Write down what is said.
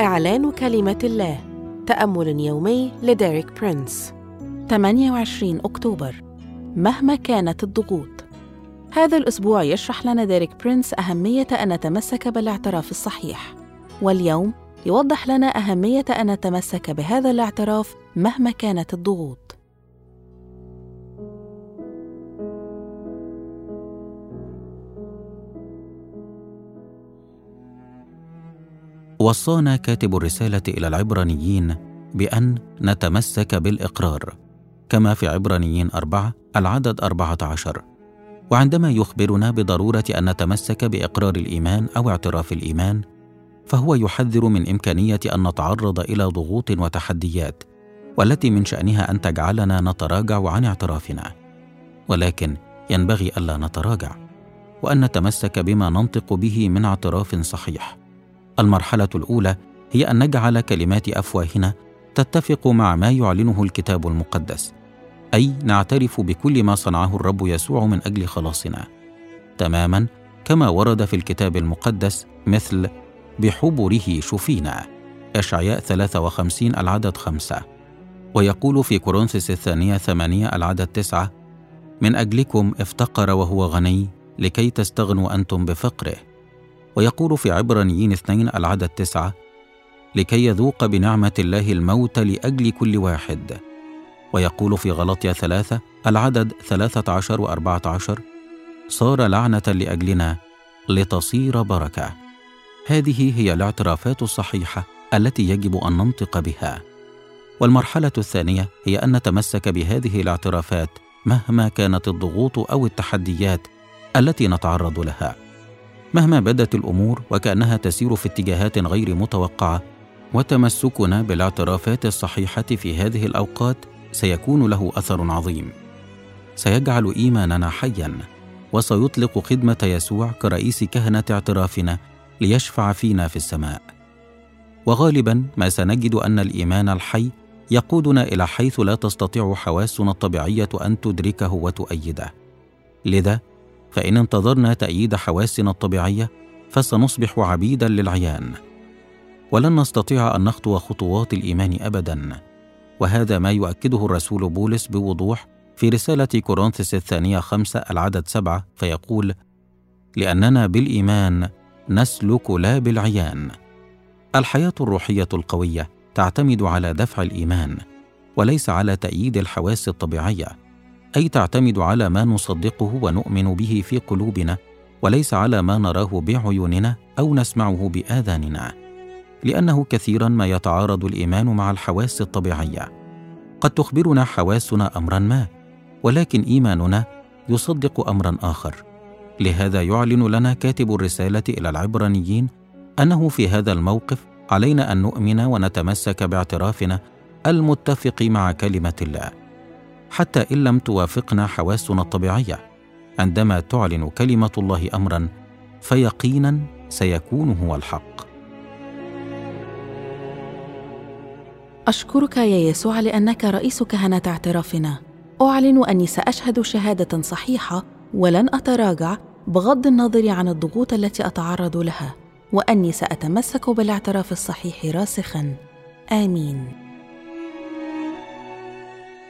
إعلان كلمة الله. تأمل يومي لديريك برينس. 28 أكتوبر. مهما كانت الضغوط. هذا الأسبوع يشرح لنا ديريك برينس أهمية أن نتمسك بالاعتراف الصحيح. واليوم يوضح لنا أهمية أن نتمسك بهذا الاعتراف مهما كانت الضغوط. وصانا كاتب الرسالة إلى العبرانيين بأن نتمسك بالإقرار. كما في عبرانيين أربعة العدد أربعة عشر. وعندما يخبرنا بضرورة أن نتمسك بإقرار الإيمان أو اعتراف الإيمان فهو يحذر من إمكانية أن نتعرض إلى ضغوط وتحديات والتي من شأنها أن تجعلنا نتراجع عن اعترافنا. ولكن ينبغي ألا نتراجع وأن نتمسك بما ننطق به من اعتراف صحيح. المرحلة الأولى هي أن نجعل كلمات أفواهنا تتفق مع ما يعلنه الكتاب المقدس أي نعترف بكل ما صنعه الرب يسوع من أجل خلاصنا. تماما كما ورد في الكتاب المقدس مثل بحبره شفينا أشعياء 53 العدد خمسة ويقول في كورنثس الثانية ثمانية العدد تسعة من أجلكم افتقر وهو غني لكي تستغنوا أنتم بفقره ويقول في عبرانيين اثنين العدد تسعة لكي يذوق بنعمة الله الموت لأجل كل واحد. ويقول في غلطية ثلاثة العدد ثلاثة عشر وأربعة عشر صار لعنة لأجلنا لتصير بركة. هذه هي الاعترافات الصحيحة التي يجب أن ننطق بها. والمرحلة الثانية هي أن نتمسك بهذه الاعترافات مهما كانت الضغوط أو التحديات التي نتعرض لها. مهما بدت الأمور وكأنها تسير في اتجاهات غير متوقعة وتمسكنا بالاعترافات الصحيحة في هذه الأوقات سيكون له أثر عظيم. سيجعل إيماننا حيا وسيطلق خدمة يسوع كرئيس كهنة اعترافنا ليشفع فينا في السماء. وغالبا ما سنجد أن الإيمان الحي يقودنا إلى حيث لا تستطيع حواسنا الطبيعية أن تدركه وتؤيده. لذا فإن انتظرنا تأييد حواسنا الطبيعية فسنصبح عبيدا للعيان. ولن نستطيع أن نخطو خطوات الإيمان ابدا. وهذا ما يؤكده الرسول بولس بوضوح في رسالة كورنثس الثانية خمسة العدد سبعة فيقول: لأننا بالإيمان نسلك لا بالعيان. الحياة الروحية القوية تعتمد على دفع الإيمان، وليس على تأييد الحواس الطبيعية، أي تعتمد على ما نصدقه ونؤمن به في قلوبنا، وليس على ما نراه بعيوننا أو نسمعه بآذاننا. لأنه كثيرا ما يتعارض الإيمان مع الحواس الطبيعية. قد تخبرنا حواسنا أمرا ما، ولكن إيماننا يصدق امرا آخر لهذا يعلن لنا كاتب الرسالة إلى العبرانيين أنه في هذا الموقف علينا أن نؤمن ونتمسك باعترافنا المتفق مع كلمة الله حتى إن لم توافقنا حواسنا الطبيعية. عندما تعلن كلمة الله امرا فيقينا سيكون هو الحق. أشكرك يا يسوع لأنك رئيس كهنة اعترافنا. أعلن أني سأشهد شهادة صحيحة ولن أتراجع بغض النظر عن الضغوط التي أتعرض لها وأني سأتمسك بالاعتراف الصحيح راسخا. آمين.